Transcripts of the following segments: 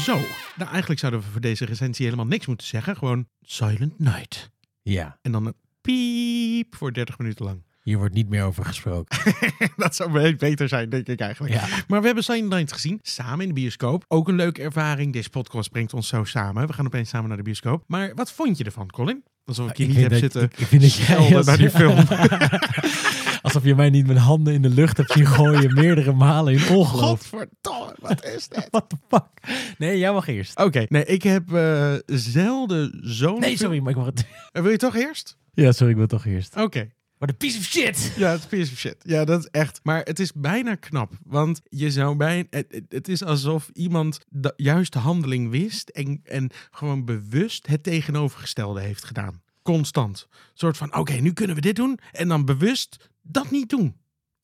Zo, nou eigenlijk zouden we voor deze recensie helemaal niks moeten zeggen. Gewoon Silent Night. Ja, En dan een piep voor 30 minuten lang. hier wordt niet meer over gesproken. Dat zou be- beter zijn, denk ik eigenlijk. Ja. Maar we hebben Silent Night gezien, samen in de bioscoop. Ook een leuke ervaring. Deze podcast brengt ons zo samen. We gaan opeens samen naar de bioscoop. Maar wat vond je ervan, Colin? Alsof ik je niet heb zitten ik, ik vind dat jij naar die film. Alsof je mij niet met handen in de lucht hebt zien gooien meerdere malen in ongeloof. Godverdomme, wat is dit? What the fuck? Nee, jij mag eerst. Oké, nee, ik heb eh, zelden zo'n... Nee, sorry, maar ik mag het. Eh, Wil je toch eerst? Ja, sorry, ik wil toch eerst. Oké. What a piece of shit! Ja, het is piece of shit. Ja, dat is echt. Maar het is bijna knap. Want je zou bijna. Het, het- het is alsof iemand de juiste handeling wist. En, en gewoon bewust het tegenovergestelde heeft gedaan. Constant. Een soort van: oké, nu kunnen we dit doen. En dan bewust dat niet doen.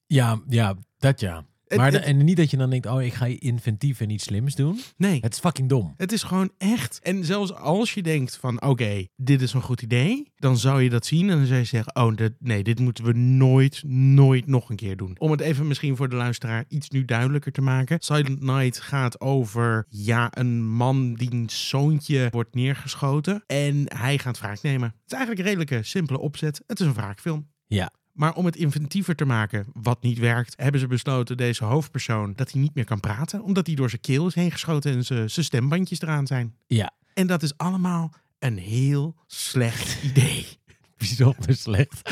Ja, ja, dat ja. Het- Maar de- het- en niet dat je dan denkt, oh, ik ga inventief en iets slims doen. Nee. Het is fucking dom. Het is gewoon echt. En zelfs als je denkt van oké, dit is een goed idee, dan zou je dat zien en dan zou je zeggen, oh dit, nee, dit moeten we nooit, nooit nog een keer doen. Om het even misschien voor de luisteraar iets nu duidelijker te maken. Silent Night gaat over ja, een man diens zoontje wordt neergeschoten en hij gaat wraak nemen. Het is eigenlijk een redelijke simpele opzet. Het is een wraakfilm. Ja. Maar om het inventiever te maken, wat niet werkt, hebben ze besloten deze hoofdpersoon dat hij niet meer kan praten, omdat hij door zijn keel is heen geschoten en zijn zijn stembandjes eraan zijn. Ja, En dat is allemaal een heel slecht idee. bijzonder slecht.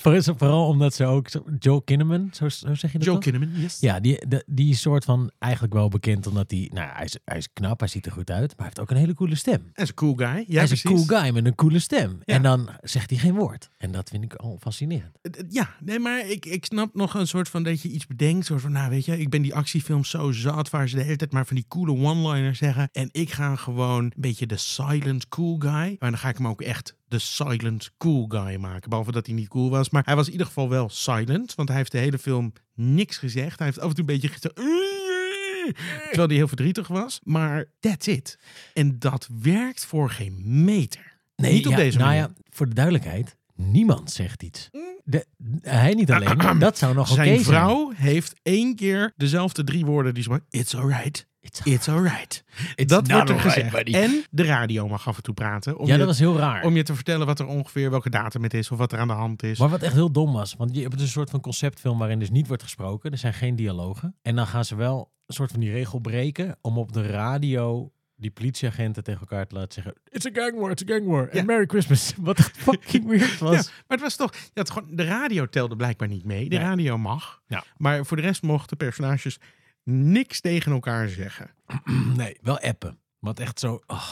Vooral- omdat ze ook, Joe Kinnaman, zo, zo zeg je dat Joe? Kinnaman, yes. Ja, die, die is soort van eigenlijk wel bekend omdat hij, nou, hij is, hij is knap, hij ziet er goed uit, maar hij heeft ook een hele coole stem. Hij is een cool guy. Ja, hij is precies. een cool guy met een coole stem. Ja. En dan zegt hij geen woord. En dat vind ik al fascinerend. Eh, eh, Ja, nee, maar ik, ik snap nog een soort van dat je iets bedenkt. Soort van, nou weet je, ik ben die actiefilms zo zat waar ze de hele tijd maar van die coole one-liners zeggen. En ik ga gewoon een beetje de silent cool guy. Maar dan ga ik hem ook echt de silent cool guy maken. Behalve dat hij niet cool was. Maar hij was in ieder geval wel silent. Want hij heeft de hele film niks gezegd. Hij heeft af en toe een beetje gezegd... Terwijl hij heel verdrietig was. Maar that's it. En dat werkt voor geen meter. niet op ja, deze nou manier. ja, voor de duidelijkheid, niemand zegt iets. De, hij niet alleen, dat zou nog oké Zijn zijn. vrouw heeft één keer dezelfde drie woorden die ze maar... It's alright. It's It's alright. It's Dat wordt er gezegd. buddy. En de radio mag af en toe praten. Om, ja, je, dat was heel raar. om je te vertellen wat er ongeveer, welke datum het is of wat er aan de hand is. Maar wat echt heel dom was, want je hebt dus een soort van conceptfilm waarin dus niet wordt gesproken. Er zijn geen dialogen. En dan gaan ze wel een soort van die regel breken om op de radio die politieagenten tegen elkaar te laten zeggen: It's a gang war, it's a gang war. Ja. En Merry Christmas. Wat fucking weird was. Ja, maar het was toch... Ja, het gewoon, de radio telde blijkbaar niet mee. De Nee. radio mag. Ja. Maar voor de rest mochten personages niks tegen elkaar zeggen. Nee, wel appen. Wat echt zo. oh.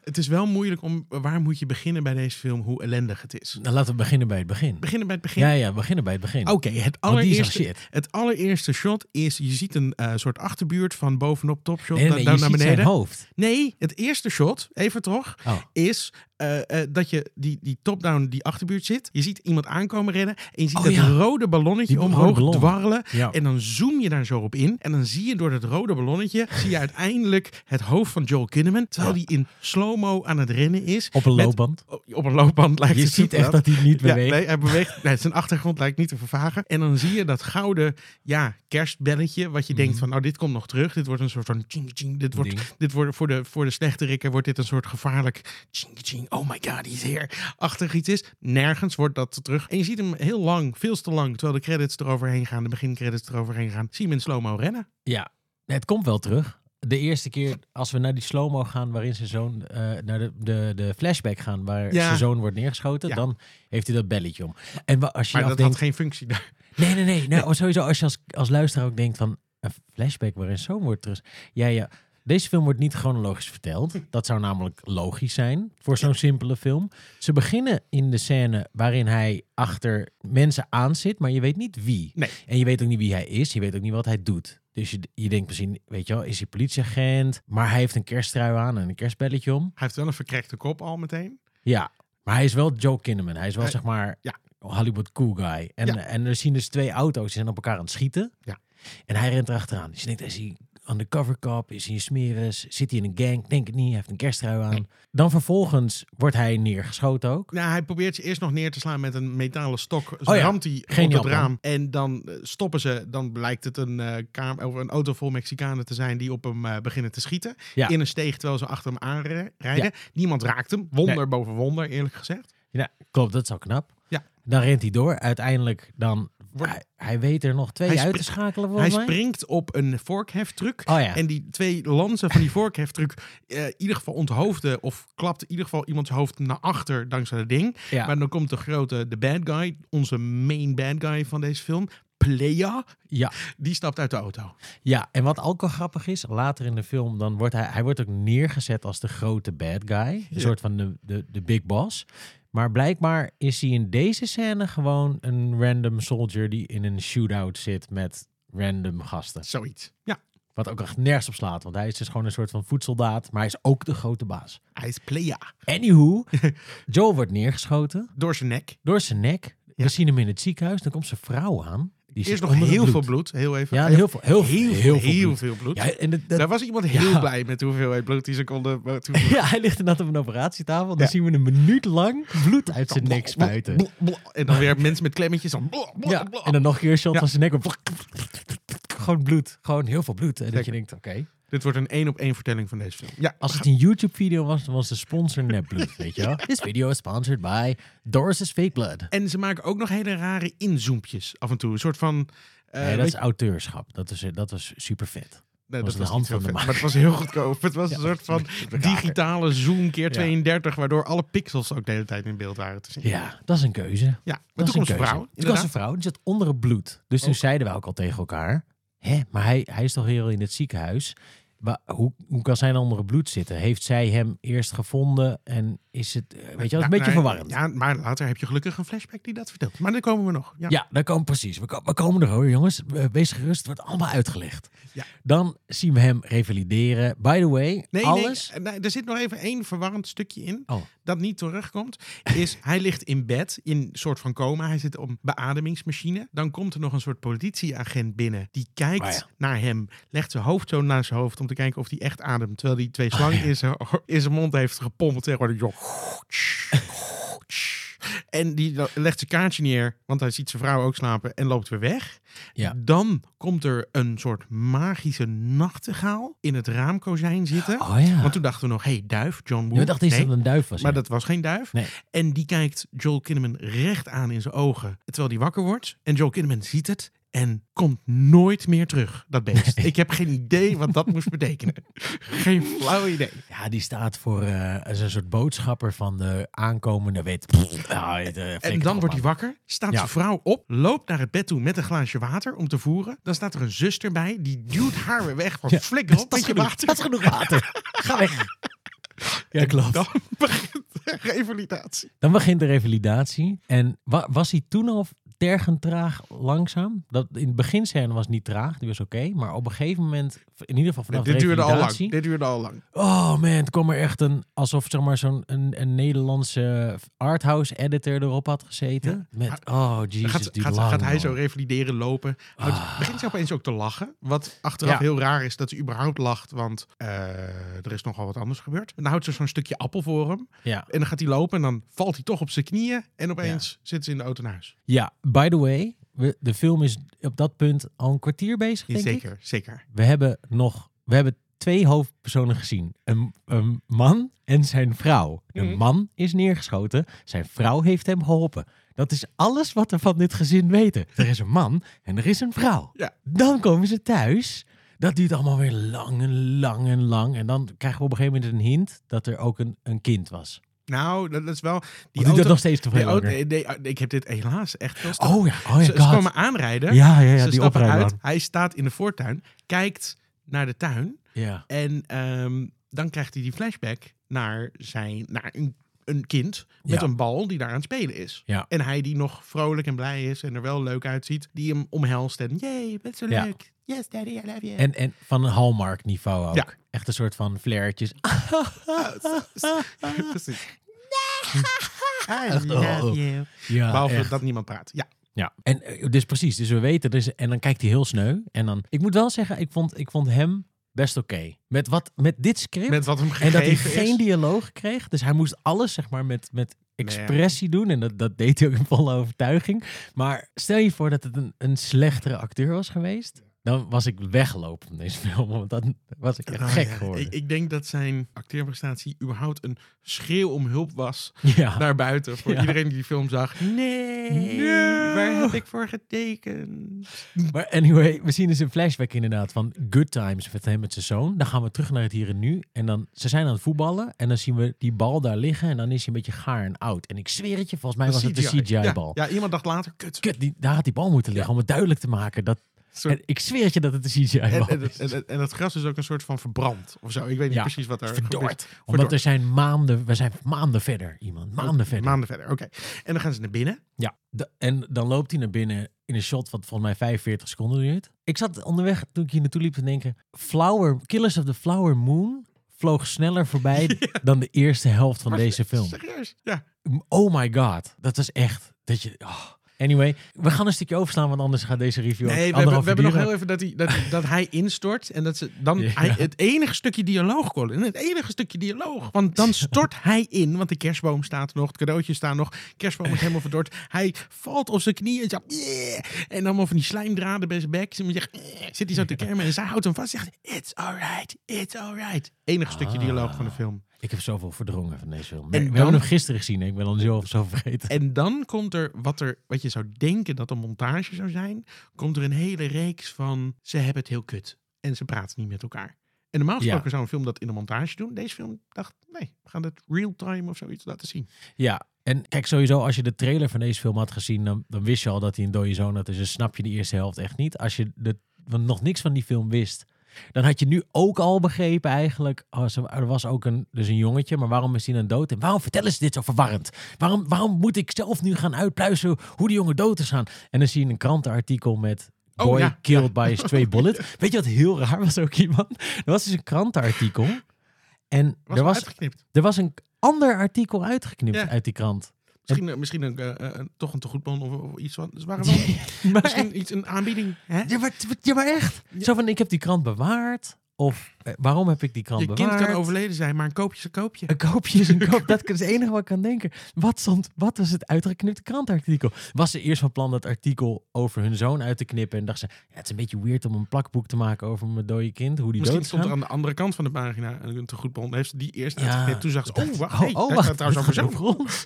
Het is wel moeilijk om... Waar moet je beginnen bij deze film? Hoe ellendig het is. Nou, laten we beginnen bij het begin. Beginnen bij het begin? Ja, ja, beginnen bij het begin. Oké, het allereerste, het allereerste shot is, je ziet een eh, soort achterbuurt van bovenop topshot Nee, nee, je naar ziet beneden. zijn hoofd. Nee, het eerste shot, even toch, Oh. is eh, eh, dat je die, die top-down, die achterbuurt zit. Je ziet iemand aankomen rennen en je ziet Oh, dat ja. rode ballonnetje Die omhoog ballon. dwarrelen. Ja. En dan zoom je daar zo op in. En dan zie je door dat rode ballonnetje, zie je uiteindelijk het hoofd van Joel Kinnaman. Terwijl Ja. die in slow-mo aan het rennen is. Op een Met- loopband. Op een loopband lijkt Je het ziet echt dat hij niet beweegt. nee, hij beweegt. Nee, zijn achtergrond lijkt niet te vervagen. En dan zie je dat gouden ja, kerstbelletje. Wat je denkt Mhm. van, nou, dit komt nog terug. Dit wordt een soort van ching ching. Dit wordt, Ding. dit wordt voor de, voor de slechterikken wordt dit een soort gevaarlijk ching ching. Oh my god, he's here. Achtig iets is. Nergens wordt dat terug. En je ziet hem heel lang, veel te lang. Terwijl de credits eroverheen gaan, de begincredits eroverheen gaan. Zie je hem in slow-mo rennen. Ja, het komt wel terug. De eerste keer als we naar die slow-mo gaan, waarin zijn zoon eh, naar de, de, de flashback gaan, waar Ja. zijn zoon wordt neergeschoten, Ja. dan heeft hij dat belletje om. En wa- als je Maar dat had geen functie daar. nee, nee, nee, oh, sowieso als je als, als luisteraar ook denkt van een flashback waarin zoon wordt terug. Ja, ja. Deze film wordt niet chronologisch verteld. Dat zou namelijk logisch zijn voor zo'n simpele film. Ze beginnen in de scène waarin hij achter mensen aan zit, maar je weet niet wie. Nee. En je weet ook niet wie hij is. Je weet ook niet wat hij doet. Dus je, je denkt misschien, weet je wel, is hij politieagent? Maar hij heeft een kersttrui aan en een kerstbelletje om. Hij heeft wel een verkrekte kop al meteen. Ja, maar hij is wel Joe Kinnaman. Hij is wel, Hij- zeg maar, ja. Hollywood cool guy. En, Ja. en er zien dus twee auto's die zijn op elkaar aan het schieten. Ja. En hij rent erachteraan. Dus je denkt, is hij undercover cop, is hij een smeris, zit hij in een gang, denk het niet, hij heeft een kersttrui aan. Dan vervolgens wordt hij neergeschoten ook. Nou, hij probeert ze eerst nog neer te slaan met een metalen stok. Zo Oh ja, ramt hij op het raam. En dan eh, stoppen ze. Dan blijkt het een, eh kamer, of een auto vol Mexicanen te zijn die op hem eh, beginnen te schieten. Ja. In een steeg terwijl ze achter hem aanrijden. Niemand raakt hem. Wonder Nee. boven wonder, eerlijk gezegd. Ja, klopt, dat is al knap. Ja. Dan rent hij door. Uiteindelijk dan, Wordt- hij, hij weet er nog twee Hij uit te schakelen Hij volgens mij. springt op een vorkheftruck. Oh ja. En die twee lansen van die vorkheftruck eh in ieder geval onthoofden of klapt in ieder geval iemands hoofd naar achter dankzij dat ding. ja. Maar dan komt de grote, de bad guy, onze main bad guy van deze film, Playa, ja. die stapt uit de auto. Ja, en wat ook al grappig is, later in de film, dan wordt hij, hij wordt ook neergezet als de grote bad guy. Een Ja. soort van de, de, de big boss. Maar blijkbaar is hij in deze scène gewoon een random soldier die in een shootout zit met random gasten. Zoiets. Ja, Wat ook echt nergens op slaat, want hij is dus gewoon een soort van voedsoldaat, maar hij is ook de grote baas. hij is Playa. Anywho, Joel wordt neergeschoten Door zijn nek. door zijn nek. Ja. We zien hem in het ziekenhuis, dan komt zijn vrouw aan. Die Eerst nog heel bloed. veel bloed. Heel even. Ja, heel veel, heel, heel, heel, veel heel bloed. veel bloed. Ja, en dat- dat- Daar was iemand heel Ja. blij met de hoeveelheid bloed die ze konden Ja, hij ligt inderdaad op een operatietafel. Dan zien we een minuut lang bloed uit zijn nek spuiten. En dan weer mensen met klemmetjes. Dan Ja, en dan nog een keer een shot van zijn nek. Gewoon bloed. Gewoon heel veel bloed. En dat je denkt, oké. Dit wordt een één op één vertelling van deze film. Ja, Als het een YouTube-video was, dan was de sponsor nepbloed, weet je wel. This video is sponsored by Doris' Fake Blood. En ze maken ook nog hele rare inzoompjes af en toe. Een soort van... eh, nee, dat weet is je- auteurschap. Dat, is, dat was super vet. nee, was dat de was hand niet van de vet, maker. Maar het was heel goedkoop. Het was een soort van digitale zoom keer Ja. 32, waardoor alle pixels ook de hele tijd in beeld waren te zien. Ja, dat is een keuze. Ja, maar Dat toen komt een vrouw. Toen was inderdaad. een vrouw, die zat onder het bloed. Dus toen zeiden we ook al tegen elkaar... Hè, maar hij, hij is toch heel in het ziekenhuis? Wa- hoe, hoe kan zij dan onder het bloed zitten? Heeft zij hem eerst gevonden en is het... eh, Weet je is een Ja, beetje nee, verwarrend. Ja, maar later heb je gelukkig een flashback die dat vertelt. Maar daar komen we nog. Ja. Ja, daar komen precies. We, ko- we komen er hoor, jongens. Eh, Wees gerust, het wordt allemaal uitgelegd. Ja. Dan zien we hem revalideren. By the way, Nee, alles... nee, nee, er zit nog even één verwarrend stukje in. Oh. Dat niet terugkomt. Is hij ligt in bed in een soort van coma. Hij zit op beademingsmachine. Dan komt er nog een soort politieagent binnen. Die kijkt Oh ja. naar hem. Legt zijn hoofd zo naar zijn hoofd. Om te kijken of hij echt ademt. Terwijl hij twee slangen Oh ja. in, zijn, in zijn mond heeft. Zeg maar. Joh. En die legt zijn kaartje neer. Want hij ziet zijn vrouw ook slapen. En loopt weer weg. Ja. Dan komt er een soort magische nachtegaal in het raamkozijn zitten. Oh ja. Want toen dachten we nog, hey, duif, John Woo. Je dacht eens Nee, dat het een duif was. maar ja. dat was geen duif. Nee. En die kijkt Joel Kinnaman recht aan in zijn ogen, terwijl hij wakker wordt. En Joel Kinnaman ziet het en komt nooit meer terug, dat beest. Ik heb geen idee wat dat moest betekenen. Geen flauw idee. Ja, die staat voor eh, als een soort boodschapper van de aankomende weet. Ja, het, eh, En dan wordt hij wakker, staat Ja. zijn vrouw op, loopt naar het bed toe met een glaasje water om te voeren. Dan staat er een zuster bij, die duwt haar weer weg van Ja, flikker op met je genoeg, water. Dat is genoeg water. Ga weg. Ja, klopt. Dan begint de revalidatie. Dan begint de revalidatie. En wa- was hij toen al tergend traag langzaam? Dat, in het beginscène was niet traag, die was oké. maar op een gegeven moment, in ieder geval vanaf Dit de duurde al lang. Dit duurde al lang. Oh man, het kwam er echt een, alsof zeg maar zo'n een, een Nederlandse arthouse editor erop had gezeten. Met, oh jezus, gaat, duurt gaat, lang, gaat hij man. zo revalideren, lopen. Ah. Begint ze opeens ook te lachen. Wat achteraf Ja. heel raar is dat ze überhaupt lacht. Want eh, er is nogal wat anders gebeurd. En dan houdt ze zo'n stukje appel voor hem. Ja. En dan gaat hij lopen en dan valt hij toch op zijn knieën. En opeens zit ze in de auto naar huis. ja, by the way, we, de film is op dat punt al een kwartier bezig, denk ik. zeker, zeker. We hebben nog, we hebben twee hoofdpersonen gezien. Een, een man en zijn vrouw. De Mhm. man is neergeschoten, zijn vrouw heeft hem geholpen. Dat is alles wat we van dit gezin weten. Er is een man en er is een vrouw. Ja. Dan komen ze thuis. Dat duurt allemaal weer lang en lang en lang. En dan krijgen we op een gegeven moment een hint dat er ook een, een kind was. Nou, dat is wel... Die auto, dat nog steeds te veel nee, nee, ik heb dit helaas echt veel Oh ja, oh ja, ze, ze komen aanrijden. Ja, ja, ja, ze die stappen uit. Hij staat in de voortuin. Kijkt naar de tuin. Ja. En ehm, dan krijgt hij die flashback naar, zijn, naar een, een kind met Ja. een bal die daar aan het spelen is. Ja. En hij die nog vrolijk en blij is en er wel leuk uitziet, die hem omhelst en jee, je bent zo Ja. leuk. Yes, daddy, I love you. En, en van een Hallmark niveau ook. Ja. Echt een soort van flairtjes. Precies. I oh. love you. Ja, Behalve echt. dat niemand praat. Ja. Ja, en eh, dus precies. Dus we weten, dus, en dan kijkt hij heel sneu. En dan, ik moet wel zeggen, ik vond, ik vond hem best oké. Met wat met dit script. Met wat hem en dat hij geen dialoog kreeg. Dus hij moest alles zeg maar met, met expressie doen. En dat, dat deed hij ook in volle overtuiging. Maar stel je voor dat het een, een slechtere acteur was geweest. Dan was ik weggelopen van deze film. Want dan was ik echt Nou gek ja, geworden. Ik, ik denk dat zijn acteerprestatie überhaupt een schreeuw om hulp was ja. naar buiten. Voor Ja. iedereen die die film zag. Nee, waar heb ik voor getekend? Maar anyway, we zien dus een flashback inderdaad van Good Times met hem met zijn zoon. Dan gaan we terug naar het hier en nu. En dan, ze zijn aan het voetballen. En dan zien we die bal daar liggen. En dan is hij een beetje gaar en oud. En ik zweer het je, volgens mij was het de CGI-bal. Ja, ja, iemand dacht later, kut. Kut, die, daar had die bal moeten liggen om het duidelijk te maken. Dat, Soort- en ik zweer het je dat het de CGI-bal en, en, is. en, en, en dat gras is ook een soort van verbrand of zo. Ik weet niet Ja, precies wat er Verdord. gebeurt. Omdat er zijn maanden, we zijn maanden verder. Iemand, maanden verder. Maanden verder, oké. En dan gaan ze naar binnen. Ja, de- en dan loopt hij naar binnen in een shot wat volgens mij 45 seconden duurt. Ik zat onderweg toen ik hier naartoe liep te denken... Flower, Killers of the Flower Moon vloog sneller voorbij dan de eerste helft van Maar deze film. Serieus? Ja. Oh my god, dat was echt... Dat je, oh. Anyway, we gaan een stukje overslaan, want anders gaat deze review Nee, we hebben, we hebben nog heel even dat hij, dat, dat hij instort en dat ze dan Ja. hij, het enige stukje dialoog, Colin, het enige stukje dialoog. Want dan stort hij in, want de kerstboom staat nog, het cadeautje staan nog, kerstboom is helemaal verdord. Hij valt op zijn knieën en, zo, "Yeah." en dan van die slijmdraden bij zijn bek. En zegt, "Yeah." zit hij zo te kermen en zij houdt hem vast en zegt, it's alright, it's alright. Enige stukje Ah. dialoog van de film. Ik heb zoveel verdrongen van deze film. En we dan- hebben hem gisteren gezien, ik ben al zo, zo vergeten. En dan komt er wat, er, wat je zou denken dat een montage zou zijn, komt er een hele reeks van ze hebben het heel kut en ze praten niet met elkaar. En normaal gesproken Ja. zou een film dat in een montage doen. Deze film dacht, nee, we gaan het real-time of zoiets laten zien. Ja, en kijk, sowieso als je de trailer van deze film had gezien, dan, dan wist je al dat hij een dode zoon had. Dus dan snap je de eerste helft echt niet. Als je de, want nog niks van die film wist, dan had je nu ook al begrepen eigenlijk. Oh, er was ook een, dus een jongetje, maar waarom is hij dan dood? En waarom vertellen ze dit zo verwarrend? Waarom, waarom moet ik zelf nu gaan uitpluizen hoe die jongen dood is gaan? En dan zie je een krantenartikel met Oh, boy ja, killed ja. by a stray bullet. Weet je wat heel raar was ook iemand? Er was dus een krantenartikel. En Was er was, er was een ander artikel uitgeknipt Ja. uit die krant. Misschien, eh, misschien een, eh, eh, een- toch een tegoedbon of, of iets van. Dus waren wel misschien iets, een aanbieding. Hè? ja, maar, ja, maar echt. Zo van, ik heb die krant bewaard. Of eh, waarom heb ik die krant Je kind bewaard? kan overleden zijn, maar een koopje is een koopje. Een koopje is een koop. Dat is het enige wat ik kan denken. Wat, stond, wat was het uitgeknipte krantartikel? Was ze eerst van plan dat artikel over hun zoon uit te knippen? En dacht ze, ja, het is een beetje weird om een plakboek te maken over mijn dode kind. Hoe die Misschien dood stond er aan de andere kant van de pagina een tegoedbon. Heeft ze die eerst Ja, uitgeknipt. Toen zag ze, oh, wacht, hey, oh, daar wacht, trouwens over het zo. gaat over ons.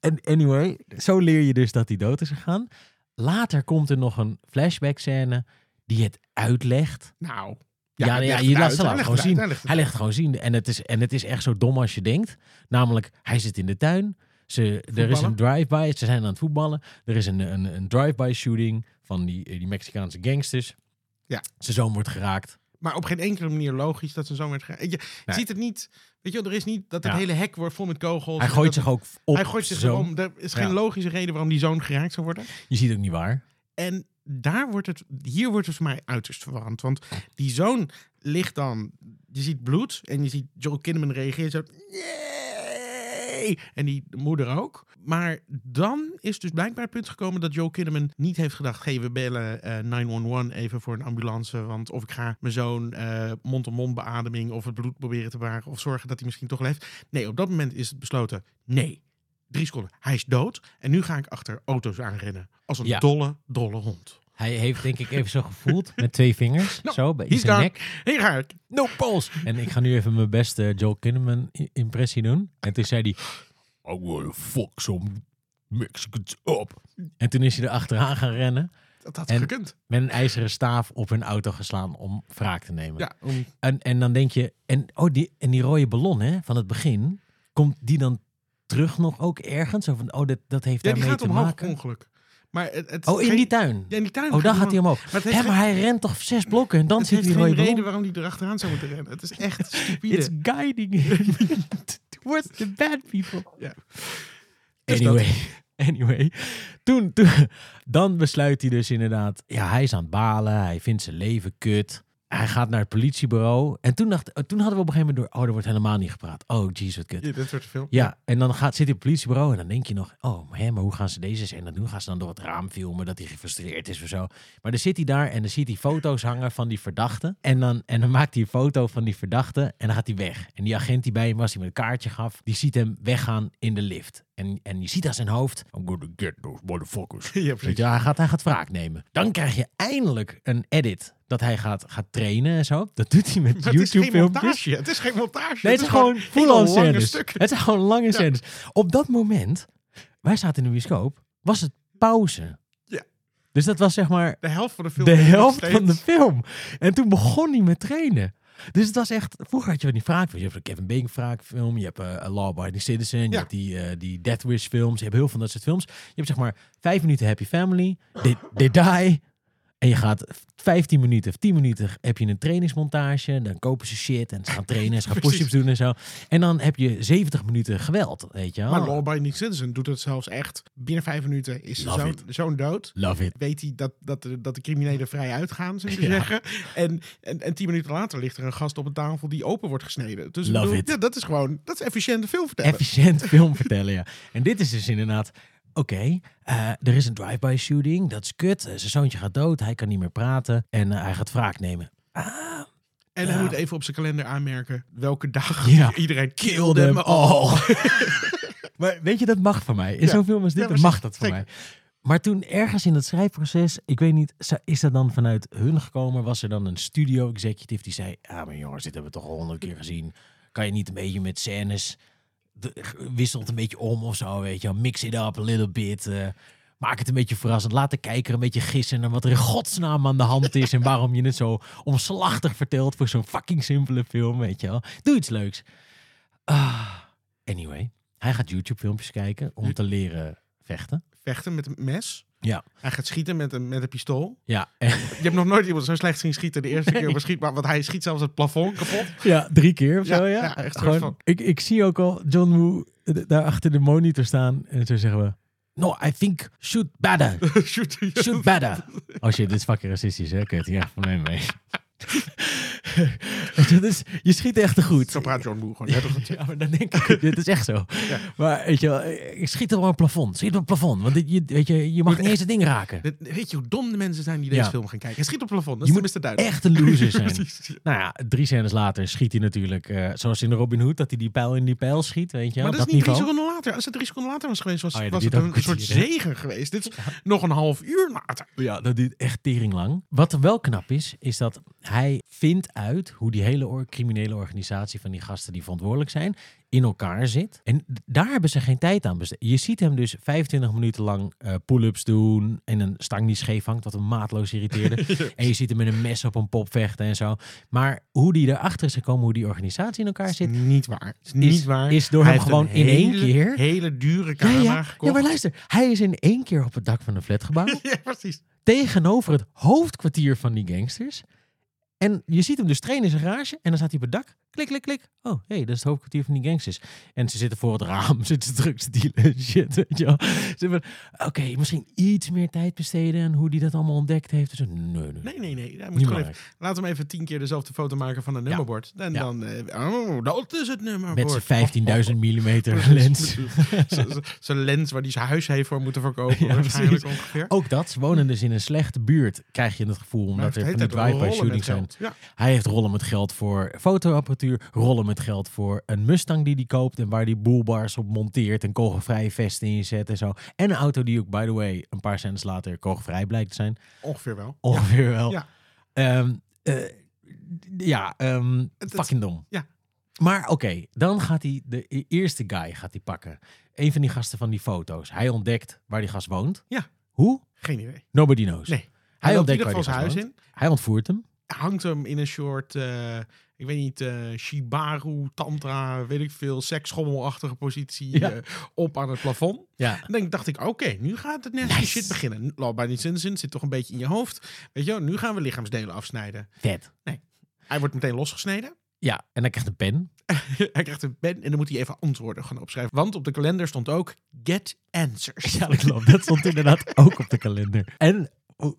En anyway, zo leer je dus dat hij dood is gegaan. Later komt er nog een flashback scène die het uitlegt. Nou. Ja, ja, legt je laat ze gewoon uit, zien. hij legt het Hij legt het gewoon zien. En het, is, en het is echt zo dom als je denkt. Namelijk, hij zit in de tuin. Ze, er is een drive-by. Ze zijn aan het voetballen. Er is een, een, een drive-by shooting van die, die Mexicaanse gangsters. Ja. Zijn zoon wordt geraakt. Maar op geen enkele manier logisch dat zijn zoon werd ge- Je Nee. ziet het niet. Weet je wel, er is niet dat het Ja. hele hek wordt vol met kogels. Hij gooit zich ook op Hij gooit zich zoon. Er is geen Ja. logische reden waarom die zoon geraakt zou worden. Je ziet ook niet waar. En daar wordt het, hier wordt het voor mij uiterst verwarrend. Want die zoon ligt dan, je ziet bloed en je ziet Joel Kinnaman reageren zo. "Nee!" En die moeder ook. Maar dan is dus blijkbaar het punt gekomen dat Joel Kinnaman niet heeft gedacht: hey, we bellen eh 911 even voor een ambulance. Want of ik ga mijn zoon eh, mond-op-mond beademing of het bloed proberen te bewaren of zorgen dat hij misschien toch leeft. Nee, op dat moment is het besloten: nee. Drie seconden. Hij is dood. En nu ga ik achter auto's aanrennen. Als een Ja. dolle, dolle hond. Hij heeft denk ik even zo gevoeld met twee vingers. Nou, zo, bij zijn gone. nek. Hier ga ik. No balls. En ik ga nu even mijn beste Joel Kinnaman i- impressie doen. En toen zei hij... I wanna fuck some Mexicans up. En toen is hij er achteraan gaan rennen. Dat had En- gekund. Met een ijzeren staaf op hun auto geslaan om wraak te nemen. Ja, om, En, en dan denk je... En, oh, die, en die rode ballon hè, van het begin... Komt die dan terug nog ook ergens? Of van, oh, dat, dat heeft ja daarmee gaat te omhoog maken? ongeluk. Maar het, het Oh, in geen- die tuin? Ja, in die tuin. Oh, daar gaat hij omhoog. Maar het geen- maar hij rent toch zes blokken en dan het zit geen rode reden ballon? waarom hij erachteraan zou moeten rennen. Het is echt stupide. It's guiding him towards the bad people. Ja. Dus Anyway, anyway. Toen, toen, dan besluit hij dus inderdaad, ja, hij is aan het balen. Hij vindt zijn leven kut. Hij gaat naar het politiebureau. En toen, dacht, toen hadden we op een gegeven moment door... Oh, er wordt helemaal niet gepraat. Oh, jeez, wat kut. Ja, dit soort film. Ja, en dan gaat, zit hij op het politiebureau en dan denk je nog... Oh, hè, maar hoe gaan ze deze scène dan doen? Gaan ze dan door het raam filmen dat hij gefrustreerd is of zo? Maar dan zit hij daar en dan ziet hij foto's hangen van die verdachte. En dan, en dan maakt hij een foto van die verdachte en dan gaat hij weg. En die agent die bij hem was, die met een kaartje gaf... die ziet hem weggaan in de lift. En, en je ziet aan zijn hoofd... I'm gonna get those motherfuckers. Ja, Weet precies. je, hij gaat, hij gaat wraak nemen. Dan krijg je eindelijk een edit dat hij gaat, gaat trainen en zo. Dat doet hij met Maar het is geen YouTube-filmpjes. montage. Het is geen montage. Nee, het is gewoon full-on scènes. Het zijn gewoon lange Ja. scènes. Op dat moment, wij zaten in de bioscoop, was het pauze. Ja. Dus dat was zeg maar De helft van de film. de helft van de film. En toen begon hij met trainen. Dus het was echt... Vroeger had je van die wraak. Je hebt een Kevin Bacon wraakfilm. Je hebt eh, A Law Abiding Citizen. Je Ja. hebt die, eh, die Death Wish films. Je hebt heel veel van dat soort films. Je hebt zeg maar vijf minuten Happy Family. They, they die. En je gaat 15 minuten of 10 minuten heb je een trainingsmontage. Dan kopen ze shit en ze gaan trainen en ze gaan push-ups doen en zo. En dan heb je 70 minuten geweld, weet je wel. Maar Law Abiding Citizen doet het zelfs echt. Binnen vijf minuten is zo'n zo'n dood. Love it. Weet hij dat, dat, de, dat de criminelen vrij uitgaan, zullen we Ja. zeggen. En, en, en tien minuten later ligt er een gast op een tafel die open wordt gesneden. Dus Love bedoel, it. Ja, dat is gewoon, dat is efficiënte film vertellen. Efficiënt film vertellen, ja. En dit is dus inderdaad... Oké, eh, er is een drive-by shooting. Dat is kut. Eh, zijn zoontje gaat dood. Hij kan niet meer praten. En eh, hij gaat wraak nemen. Ah, en hij moet even op zijn kalender aanmerken welke dag Ja. iedereen kill kill them them all. all. maar weet je, dat mag van mij. In Ja. zo'n film als dit, Ja, mag dat van mij. Maar toen ergens in het schrijfproces, ik weet niet, is dat dan vanuit hun gekomen? Was er dan een studio executive die zei, ah maar jongens, dit hebben we toch al honderd keer gezien. Kan je niet een beetje met scènes, de, wisselt een beetje om of zo, weet je wel. Mix it up a little bit. eh, maak het een beetje verrassend. Laat de kijker een beetje gissen naar wat er in godsnaam aan de hand is. en waarom je het zo omslachtig vertelt voor zo'n fucking simpele film, weet je wel. Doe iets leuks. Ah, anyway, hij gaat YouTube filmpjes kijken om te leren vechten. Vechten met een mes. Ja. Hij gaat schieten met een, met een pistool. Ja, Je hebt nog nooit iemand zo slecht zien schieten de eerste keer. Maar, want hij schiet zelfs het plafond kapot. ja drie keer of Ja, zo, ja. ja, echt Gewoon, van- ik, ik zie ook al John Woo eh, daar achter de monitor staan en zo zeggen we... No, I think shoot better. Shoot. Shoot better. Oh shit, dit is fucking racistisch, hè? Kut, echt van mij mee. dat is, je schiet echt te goed. Zo praat John Woo gewoon. Ja, maar dan denk ik, dit is echt zo. Maar weet je wel, ik schiet op een plafond. Schiet op een plafond. Want dit, je, weet je, je mag niet eens het ding raken. Dit- Weet je hoe dom de mensen zijn die deze Ja. film gaan kijken? Hij schiet op het plafond. Dat Je is moet duidelijk. Echt een loser zijn. Nou ja, drie scènes later schiet hij natuurlijk, eh, zoals in de Robin Hood, dat hij die pijl in die pijl schiet, weet je Maar dat dat is niet drie seconden later. Als het drie seconden later was geweest, was, Oh ja, was het een, een soort zegen geweest. Dit is nog een half uur later. Ja, dat duurt echt tering lang. Wat wel knap is, is dat hij vindt uit hoe die hele or- criminele organisatie van die gasten die verantwoordelijk zijn, in elkaar zit. En daar hebben ze geen tijd aan besteed. Je ziet hem dus 25 minuten lang eh, pull-ups doen en een stang die scheef hangt, wat hem maatloos irriteerde. En je ziet hem met een mes op een pop vechten en zo. Maar hoe die erachter is gekomen, hoe die organisatie in elkaar zit, Niet waar. Het is niet is, waar. is door Hij hem gewoon in één keer... hele dure Ja, camera ja, gekocht. ja, maar luister. Hij is in één keer op het dak van een flatgebouw. Ja, precies. tegenover het hoofdkwartier van die gangsters. En je ziet hem dus trainen in zijn garage. En dan staat hij op het dak. Klik, klik, klik. Oh, hé, hey, dat is het hoofdkwartier van die gangsters. En ze zitten voor het raam. Zitten ze drugs te dealen en shit, weet je wel. Oké, misschien iets meer tijd besteden. En hoe die dat allemaal ontdekt heeft. Dus, nee, nee, nee. Nee, nee. Hij moet even, laat hem even tien keer dezelfde foto maken van een nummerbord. En Ja. dan, eh, oh, dat is het nummerbord. Met zijn 15.000 millimeter Precies. lens. Zijn lens waar hij zijn huis heeft voor moeten verkopen. Ja, waarschijnlijk precies. ongeveer. Ook dat, ze wonen dus in een slechte buurt, krijg je het gevoel. Omdat er van die drive-by shootings zijn. Ja. Hij heeft rollen met geld voor fotoapparatuur, rollen met geld voor een Mustang die hij koopt en waar hij boelbars op monteert en kogelvrije vesten in zet en zo. En een auto die ook, by the way, een paar cents later kogelvrij blijkt te zijn. Ongeveer wel. Ongeveer wel. Ja. Ehm, eh, ja, ehm, het- fucking dom. ja. Maar oké, dan gaat hij de e- eerste guy gaat hij pakken. Een van die gasten van die foto's. Hij ontdekt waar die gast woont. Ja. Hoe? Geen idee. Nobody knows. Nee. Hij, ontdekt waar die gast huis woont. in. Hij ontvoert hem. Hangt hem in een soort, eh, ik weet niet, eh Shibaru, Tantra, weet ik veel, seksschommelachtige positie Ja. eh, op aan het plafond. Ja. En dan dacht ik, oké, nu gaat het Nice. shit beginnen. Law by Citizen zit toch een beetje in je hoofd. Weet je wel, nu gaan we lichaamsdelen afsnijden. Vet. Hij wordt meteen losgesneden. Ja, en hij krijgt een pen. hij krijgt een pen en dan moet hij even antwoorden gaan opschrijven. Want op de kalender stond ook get answers. Ja, dat klopt. Dat stond inderdaad ook op de kalender. En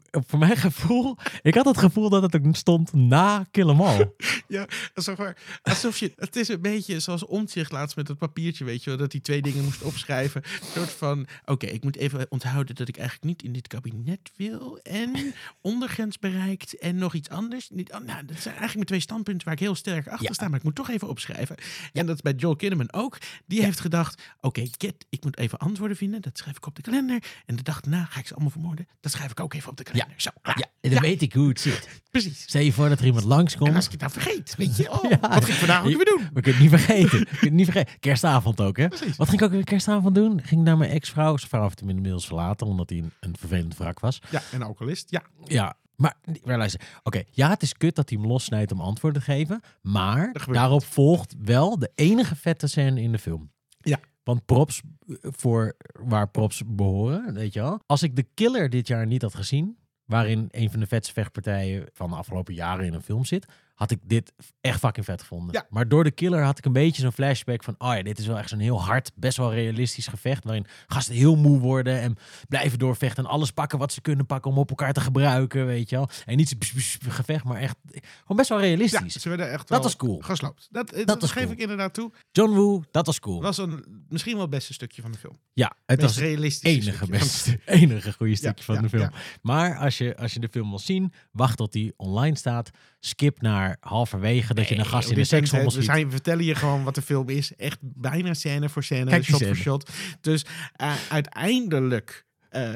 voor mijn gevoel, ik had het gevoel dat het stond na Kill 'Em All. Ja, alsof, alsof je... Het is een beetje zoals omzicht laatst met dat papiertje, weet je wel. Dat hij twee dingen moest opschrijven. Een soort van, oké, ik moet even onthouden dat ik eigenlijk niet in dit kabinet wil. En ondergrens bereikt en nog iets anders. Niet, oh, nou, dat zijn eigenlijk mijn twee standpunten waar ik heel sterk achter Ja. sta. Maar ik moet toch even opschrijven. En dat is bij Joel Kinnaman ook. Die heeft gedacht, oké, get, ik moet even antwoorden vinden. Dat schrijf ik op de kalender. En de dag daarna ga ik ze allemaal vermoorden. Dat schrijf ik ook even op de kalender. Zo, klaar. Ja, en dan weet ik hoe het zit. Precies. Stel je voor dat er iemand En langskomt. als ik het nou vergeet, weet je, oh, Ja. wat ging ik vandaag ook weer doen? We kunnen het niet vergeten. We kunnen niet vergeten. Kerstavond ook, hè? Precies. Wat ging ik ook weer kerstavond doen? Ging ik naar mijn ex-vrouw. Zijn vrouw heeft hem inmiddels verlaten, omdat hij een, een vervelend wrak was. Ja, en alcoholist. Ja, Ja, maar maar luister. Oké, ja, het is kut dat hij hem lossnijdt om antwoorden te geven. Maar daarop volgt wel de enige vette scène in de film. Ja. Want props voor waar props behoren, weet je wel. Als ik de killer dit jaar niet had gezien, waarin een van de vetste vechtpartijen van de afgelopen jaren in een film zit, had ik dit echt fucking vet gevonden. Ja. Maar door de killer had ik een beetje zo'n flashback van, oh ja, dit is wel echt zo'n heel hard, best wel realistisch gevecht, waarin gasten heel moe worden en blijven doorvechten en alles pakken wat ze kunnen pakken om op elkaar te gebruiken, weet je wel. En niet zo'n gevecht, maar echt gewoon best wel ja realistisch. ze werden echt Dat was cool. gesloopt. Dat, dat, dat was geef cool. ik inderdaad toe. John Woo, dat was cool. was een, misschien wel het beste stukje van de film. ja, het was het realistische enige beste, enige goede stukje Ja, van de film. Maar als je, als je de film wil zien, wacht tot die online staat. Skip naar halverwege dat je een gast in de zijn- seksrommel We vertellen je gewoon wat de film is. Echt bijna scène voor scène, Kijk shot voor shot. Dus eh, uiteindelijk eh,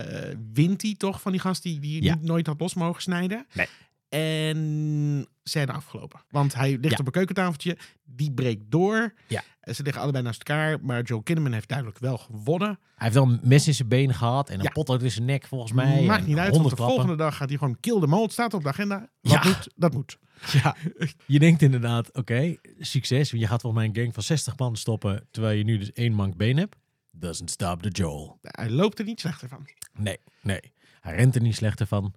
wint hij toch van die gast die, die Ja. niet, nooit had los mogen snijden. Nee. En scène afgelopen. Want hij ligt Ja. op een keukentafeltje, die breekt door. Ja. En Ze liggen allebei naast elkaar, maar Joe Kinnaman heeft duidelijk wel gewonnen. Hij heeft wel een mes in zijn been gehad en een Ja. potlood in zijn nek volgens mij. Maakt niet uit, want de klappen. volgende dag gaat hij gewoon kill the mold. Staat op de agenda. Wat Ja. moet, dat moet. Ja, je denkt inderdaad, oké, succes. Je gaat volgens mij een gang van 60 man stoppen, terwijl je nu dus één mank been hebt. Doesn't stop the Joel. Hij loopt er niet slechter van. Nee, nee. Hij rent er niet slechter van.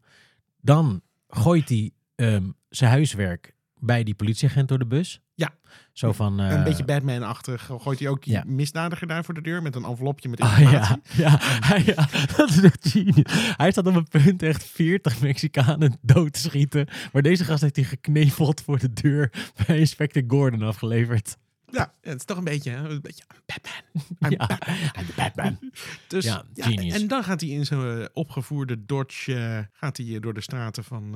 Dan gooit hij ehm, zijn huiswerk bij die politieagent door de bus. Ja. Zo van... eh, een beetje Batman-achtig gooit hij ook die ja. misdadiger daar voor de deur met een envelopje met Ah, informatie. ja, ja, hij- ja, dat is echt genius. Hij staat op een punt echt 40 Mexicanen dood te schieten. Maar deze gast heeft hij gekneveld voor de deur bij inspector Gordon afgeleverd. Ja, het is toch een beetje, een beetje Batman. I'm Ja, Batman. I'm Batman. Dus, Ja, genius. En dan gaat hij in zijn eh, opgevoerde Dodge eh, gaat hij eh, door de straten van...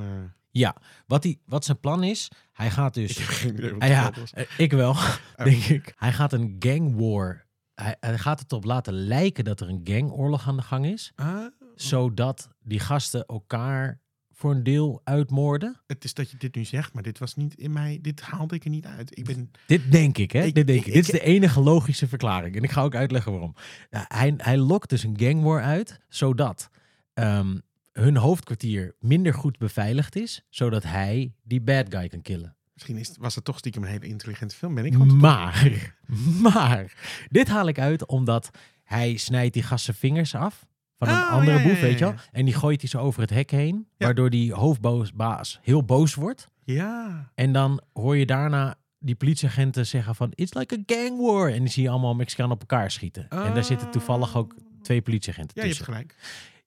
Ja, wat, hij, wat zijn plan is, hij gaat dus... ik heb geen idee wat Ah, ja, ik wel, denk ik. Hij gaat een gang war... Hij, hij gaat het op laten lijken dat er een gangoorlog aan de gang is. Ah, Zodat die gasten elkaar voor een deel uitmoorden. het is dat je dit nu zegt, maar dit was niet in mij. Dit haalde ik er niet uit. Ik ben. Dit denk ik, hè? Ik- Dit, denk ik. ik- Dit is de enige logische verklaring. En ik ga ook uitleggen waarom. Hij, hij lokt dus een gang war uit, zodat ehm, hun hoofdkwartier minder goed beveiligd is, zodat hij die bad guy kan killen. Misschien is, was het toch stiekem een hele intelligente film. Ben ik Maar, maar, dit haal ik uit omdat hij snijdt die gast zijn vingers af van een Oh, andere ja, ja, boef, ja, weet je wel? ja. En die gooit hij zo over het hek heen, Ja. waardoor die hoofdbaas heel boos wordt. Ja. En dan hoor je daarna die politieagenten zeggen van... It's like a gang war. En die zie je allemaal Mexicanen op elkaar schieten. En daar zitten toevallig ook twee politieagenten Ja, je hebt tussen. gelijk.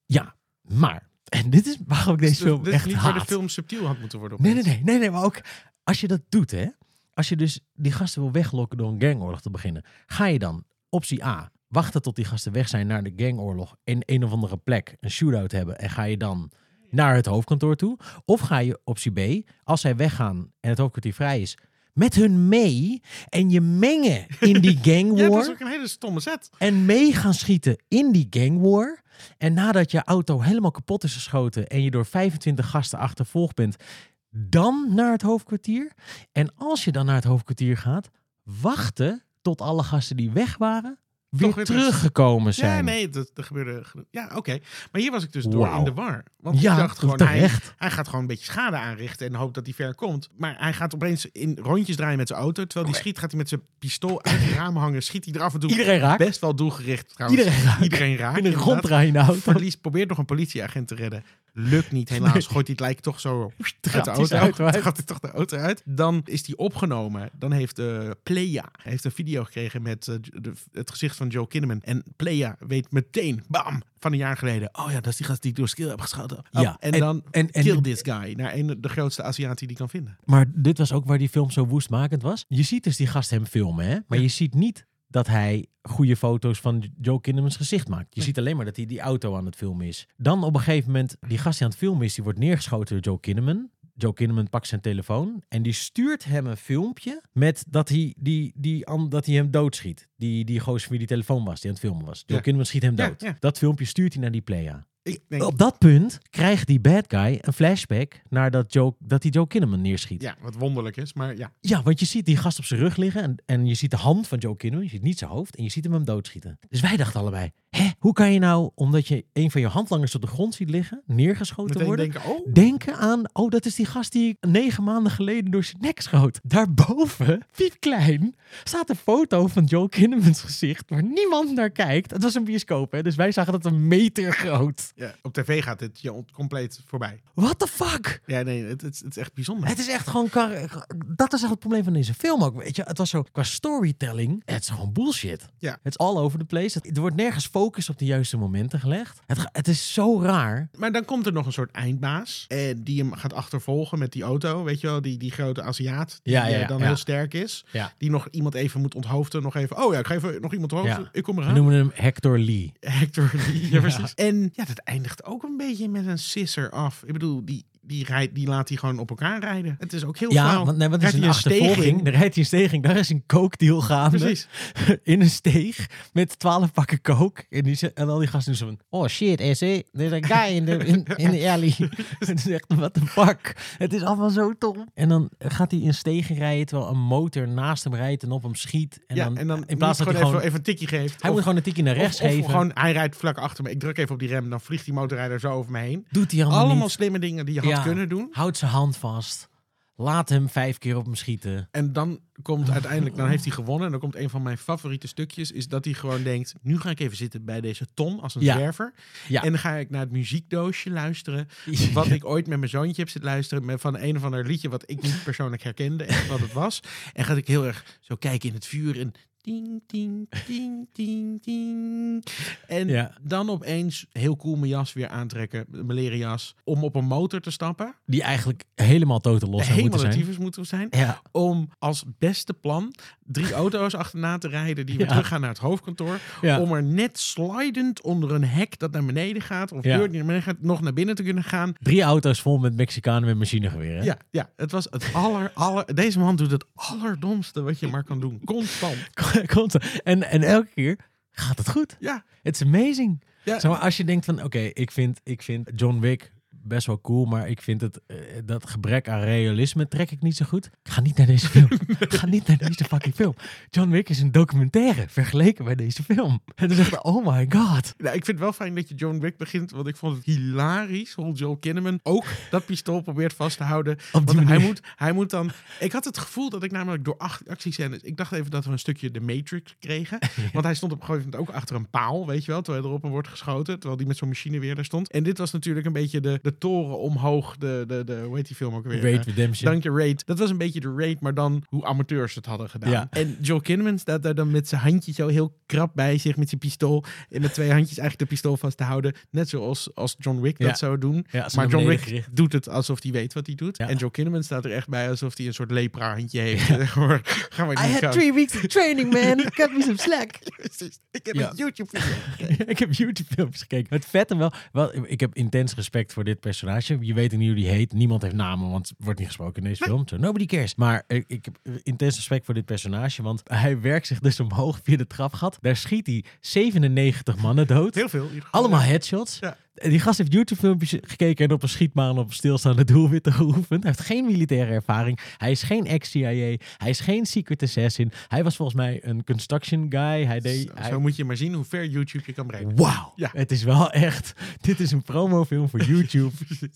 Ja, maar... En dit is waarom ik deze Dus film dit is echt niet waar de film subtiel had moeten worden. Nee, nee, nee, nee, nee. Maar ook als je dat doet, hè. Als je dus die gasten wil weglokken door een gangoorlog te beginnen. Ga je dan, optie A, wachten tot die gasten weg zijn naar de gangoorlog. In een of andere plek een shootout hebben. En ga je dan naar het hoofdkantoor toe. Of ga je optie B, als zij weggaan en het hoofdkwartier vrij is, met hun mee en je mengen in die gang Ja, dat is ook een hele stomme set. En mee gaan schieten in die gang war. En nadat je auto helemaal kapot is geschoten en je door 25 gasten achtervolgd bent, dan naar het hoofdkwartier. En als je dan naar het hoofdkwartier gaat, wachten tot alle gasten die weg waren weer, weer terug. teruggekomen zijn. Ja, nee, dat, dat gebeurde. Ja, oké. Maar hier was ik dus door in de war. Want Ja, ik dacht gewoon, hij, hij gaat gewoon een beetje schade aanrichten en hoopt dat hij ver komt. Maar hij gaat opeens in rondjes draaien met zijn auto. Terwijl hij schiet, gaat hij met zijn pistool uit het raam hangen. Schiet hij er af en toe Iedereen raakt. best wel doelgericht trouwens. Iedereen raakt. Iedereen raakt. In een inderdaad. ronddraaiende auto. Verlies, probeert nog een politieagent te redden. Lukt niet, helaas. Nee. Gooit hij het lijk toch zo uit de auto. uit. Gaat hij toch de auto uit. Dan is hij opgenomen. Dan heeft uh, Playa heeft een video gekregen met eh, de, het gezicht van Joe Kinnaman. En Playa weet meteen, bam, van een jaar geleden. Oh ja, dat is die gast die ik door skill heb geschoten. Oh, Ja, en, en- dan en- en- kill this guy. Naar een, de grootste Aziat die die kan vinden. Maar dit was ook waar die film zo woestmakend was. Je ziet dus die gast hem filmen, hè? Maar Ja. je ziet niet dat hij goede foto's van Joe Kinnaman's gezicht maakt. Je ziet alleen maar dat hij die auto aan het filmen is. Dan op een gegeven moment, die gast die aan het filmen is, die wordt neergeschoten door Joe Kinnaman. Joe Kinnaman pakt zijn telefoon en die stuurt hem een filmpje met dat hij, die, die, dat hij hem doodschiet. Die, die gozer wie die telefoon was, die aan het filmen was. Joe Ja. Kinnaman schiet hem Ja, dood. ja. Dat filmpje stuurt hij naar die playa. Ik denk, Op dat punt krijgt die bad guy een flashback naar dat, Joe, dat hij Joe Kinnaman neerschiet. ja, wat wonderlijk is, maar ja. Ja, want je ziet die gast op zijn rug liggen en, en je ziet de hand van Joe Kinnaman, je ziet niet zijn hoofd en je ziet hem hem doodschieten. Dus wij dachten allebei, hè, hoe kan je nou, omdat je een van je handlangers op de grond ziet liggen, neergeschoten Meteen worden, denken, oh, denken aan, oh, dat is die gast die ik negen maanden geleden door zijn nek schoot. Daarboven, piepklein, staat een foto van Joe Kinnaman's gezicht waar niemand naar kijkt. Het was een bioscoop, hè, dus wij zagen dat een meter groot. ja, op tv gaat het je compleet voorbij. What the fuck? Ja, nee, het, het, het is echt bijzonder. Het is echt gewoon. Dat is echt het probleem van deze film ook. Weet je, het was zo qua storytelling. Het is gewoon bullshit. Ja. Het is all over the place. Het- Er wordt nergens focus op de juiste momenten gelegd. Het, het is zo raar. Maar dan komt er nog een soort eindbaas. En die hem gaat achtervolgen met die auto. Weet je wel, die, die grote Aziat. Die Ja, ja, eh, dan ja. heel sterk is. Ja. Die nog iemand even moet onthoofden. Nog even, oh ja, ik ga even nog iemand onthoofden. Ik kom We eraan. noemen hem Hector Lee. Hector Lee, ja, Ja. precies. En ja, dat eindigt ook een beetje met een sisser af. Ik bedoel, die, die, rijdt, die laat hij gewoon op elkaar rijden. Het is ook heel Ja, flauw. want, nee, want het is een een achtervolging. in? Dan rijdt hij een steging. Daar is een kookdeal gaande. Precies. in een steeg met twaalf pakken kook. En, die, en al die gasten doen zo van... Oh shit, SE. There's a guy in the, in, in the alley. is echt, what the fuck. Het is allemaal zo tom. En dan gaat hij in stegen rijden terwijl een motor naast hem rijdt en op hem schiet. En ja, dan, en dan in plaats moet dat hij gewoon gewoon... even, even een tikje geeft. hij Of- moet gewoon een tikje naar rechts of, of geven. gewoon, hij rijdt vlak achter me. Ik druk even op die rem. Dan vliegt die motorrijder zo over me heen. Doet hij allemaal, Allemaal niet. slimme dingen die je had Kunnen doen. Houdt zijn hand vast. Laat hem vijf keer op hem schieten. En dan komt uiteindelijk, dan heeft hij gewonnen. En dan komt een van mijn favoriete stukjes, is dat hij gewoon denkt, nu ga ik even zitten bij deze ton als een Ja. zwerver. Ja. En dan ga ik naar het muziekdoosje luisteren. Wat ik ooit met mijn zoontje heb zitten luisteren. Met van een of ander liedje wat ik niet persoonlijk herkende. En wat het was. En ga ik heel erg zo kijken in het vuur. En ding, ding, ding, ding, ding. En Ja. dan opeens heel cool mijn jas weer aantrekken. Mijn leren jas. Om op een motor te stappen. Die eigenlijk helemaal totaal los zou moeten zijn. moeten zijn Ja, om als beste plan drie auto's achterna te rijden die weer Ja. teruggaan naar het hoofdkantoor. Om er net slidend onder een hek dat naar beneden gaat, of deur die naar beneden gaat, nog naar binnen te kunnen gaan. Drie auto's vol met Mexicanen met machinegeweren. Ja, ja, het was het aller, aller... Deze man doet het allerdomste wat je maar kan doen. Constant. Komt en, en elke keer gaat het goed. Ja, It's amazing. ja. Zeg maar, als je denkt van, oké, ik, vind, ik vind John Wick best wel cool, maar ik vind het, eh, dat gebrek aan realisme trek ik niet zo goed. Ga niet naar deze film. Ga niet naar deze fucking film. John Wick is een documentaire vergeleken bij deze film. Het is echt, oh my god. Nou, ik vind het wel fijn dat je John Wick begint, want ik vond het hilarisch hoe Joel Kinnaman ook dat pistool probeert vast te houden. Want hij moet, hij moet dan... Ik had het gevoel dat ik namelijk door acht actiescènes... Ik dacht even dat we een stukje de Matrix kregen. Want hij stond op een gegeven moment ook achter een paal, weet je wel. Terwijl er op hem wordt geschoten. Terwijl die met zo'n machine weer daar stond. En dit was natuurlijk een beetje de, de toren omhoog. De, de, de, hoe heet die film ook weer? Raid Eh, Redemption. Dank je, Raid. Dat was een beetje de Raid, maar dan hoe amateurs het hadden gedaan. Ja. En Joel Kinnaman staat daar dan met zijn handje zo heel krap bij zich met zijn pistool. En met twee handjes eigenlijk de pistool vast te houden. Net zoals als John Wick Ja. dat zou doen. Ja, zo Maar John Wick gericht. doet het alsof hij weet wat hij doet. Ja. En Joe Kinnaman staat er echt bij alsof hij een soort lepra-handje heeft. Gewoon, Gaan we I had gaan. three weeks of training, man. Cut me some slack. Ik heb Ja. een YouTube-video. ik heb YouTube-filmpjes gekeken. Het vette wel, wel, ik heb intens respect voor dit personage. Je weet niet hoe die heet. Niemand heeft namen, want het wordt niet gesproken in deze film. So nobody cares. Maar ik, ik heb intens respect voor dit personage, want hij werkt zich dus omhoog via de trapgat. Daar schiet hij 97 mannen dood. Heel veel. Allemaal headshots. Ja. Die gast heeft YouTube-filmpjes gekeken en op een schietmaan op een stilstaande doelwitten geoefend. Hij heeft geen militaire ervaring. Hij is geen ex-CIA. Hij is geen secret assassin. Hij was volgens mij een construction guy. Hij deed... Zo, hij- zo moet je maar zien hoe ver YouTube je kan brengen. Wauw. Ja. Het is wel echt... Dit is een promofilm voor YouTube.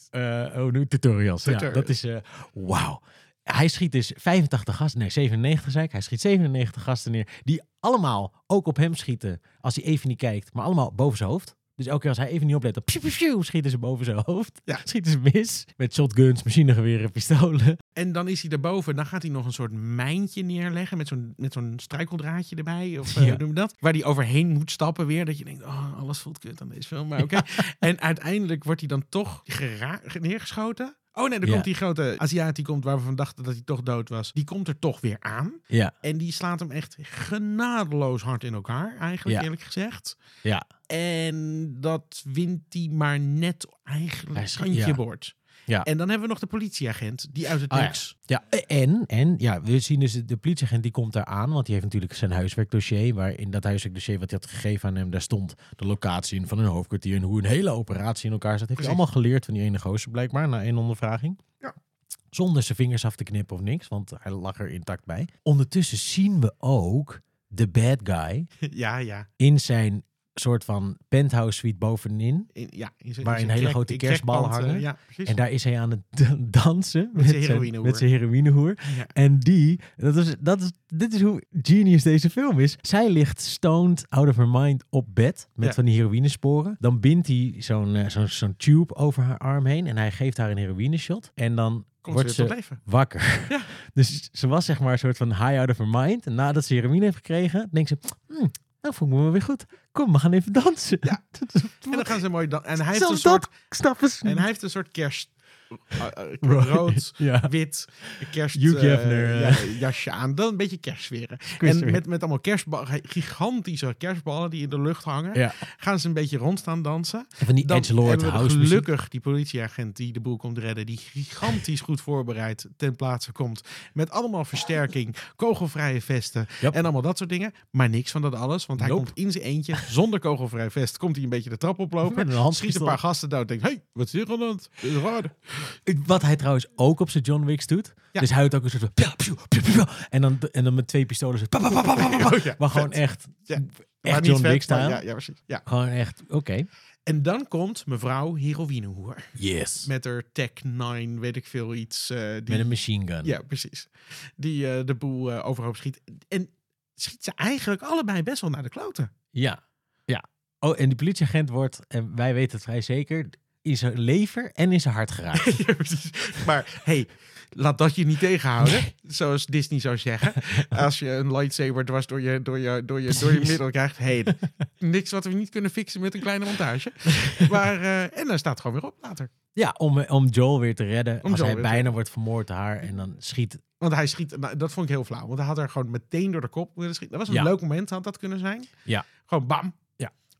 Eh oh, nu tutorials. Ja, dat is... eh Wauw. Hij schiet dus 85 gasten, nee 97 zei ik. Hij schiet 97 gasten neer die allemaal ook op hem schieten als hij even niet kijkt, maar allemaal boven zijn hoofd. Dus elke keer als hij even niet oplet, dan schieten ze boven zijn hoofd. Ja. Schieten ze mis. Met shotguns, machinegeweren, pistolen. En dan is hij daarboven. Dan gaat hij nog een soort mijntje neerleggen. Met zo'n, met zo'n struikeldraadje erbij. Of eh, Ja. hoe noem dat? Waar hij overheen moet stappen weer. Dat je denkt, oh, alles voelt kut aan deze film. Maar oké. en uiteindelijk wordt hij dan toch gera- neergeschoten. Oh nee, dan Ja. komt die grote Aziat die komt waar we van dachten dat hij toch dood was. Die komt er toch weer aan. Ja, En die slaat hem echt genadeloos hard in elkaar, eigenlijk Ja. eerlijk gezegd. ja. En dat wint hij maar net Hij eigenlijk is- kantje boord. Ja. En dan hebben we nog de politieagent die uit het Oh ja. niks. Ja, en, en ja, we zien dus de politieagent die komt daar aan, want die heeft natuurlijk zijn huiswerkdossier, waar in dat huiswerkdossier wat hij had gegeven aan hem, daar stond de locatie in van een hoofdkwartier en hoe een hele operatie in elkaar zat. Heeft hij allemaal geleerd van die ene gozer blijkbaar, na één ondervraging. Ja. Zonder zijn vingers af te knippen of niks, want hij lag er intact bij. Ondertussen zien we ook de bad guy ja, ja. in zijn soort van penthouse suite bovenin. In, ja in Waar een hele grote eh, hangen. ja, precies. En daar is hij aan het dansen met, zijn heroïnehoer. met zijn heroïnehoer. Ja. En die, dat is, dat is, dit is hoe genius deze film is. Zij ligt stoned out of her mind op bed met Ja. van die heroïnespores. Dan bindt hij zo'n eh, zo'n zo'n tube over haar arm heen en hij geeft haar een heroïneshot. En dan Komt wordt ze wakker. Ja. Dus ze was zeg maar een soort van high out of her mind. En nadat ze heroïne heeft gekregen, denkt ze, hmm, nou voel ik me weer goed. Kom, we gaan even dansen. Ja. En dan gaan ze mooi dan. En hij heeft een soort. dat. En hij heeft een soort kerst. Eh, eh, rood, Ja. wit, kerst eh, ja, jasje aan. Dan een beetje kerstsferen. En met, met allemaal kerstballen, gigantische kerstballen die in de lucht hangen, Ja. gaan ze een beetje rond staan dansen. En van die Dan Lord house muziek. gelukkig die politieagent die de boel komt redden, die gigantisch goed voorbereid ten plaatse komt. Met allemaal versterking, kogelvrije vesten Yep. en allemaal dat soort dingen. Maar niks van dat alles, want hij Nope. komt in zijn eentje, zonder kogelvrij vest, komt hij een beetje de trap oplopen. Met een Schiet een paar gasten dood. Denkt, hey, wat is hier aan de Wat hij trouwens ook op zijn John Wicks doet. Ja. Dus hij doet ook een soort van... En dan, en dan met twee pistolen. Zo, maar gewoon echt, Ja. echt John Wick. Ja, ja, precies. Ja. Gewoon echt, oké. En dan komt mevrouw heroïnehoer. Yes. Met haar Tech 9, weet ik veel iets. eh, die, Met een machine gun. Ja, precies. Die eh, de boel eh, overhoop schiet. En schiet ze eigenlijk allebei best wel naar de kloten. Ja. ja. Oh, en die politieagent wordt, en wij weten het vrij zeker, in zijn lever en in zijn hart geraakt. Ja, maar hey, laat dat je niet tegenhouden. Zoals Disney zou zeggen. Als je een lightsaber dwars door je, door je, door je, door je middel krijgt. Hey, niks wat we niet kunnen fixen met een kleine montage. Maar, eh, en dan staat het gewoon weer op later. ja, om, om Joel weer te redden. als Joel hij bijna wordt vermoord haar. En dan schiet... Want hij schiet, nou, dat vond ik heel flauw. Want hij had er gewoon meteen door de kop willen schieten. Dat was een Ja. leuk moment, had dat kunnen zijn. Ja. Gewoon bam.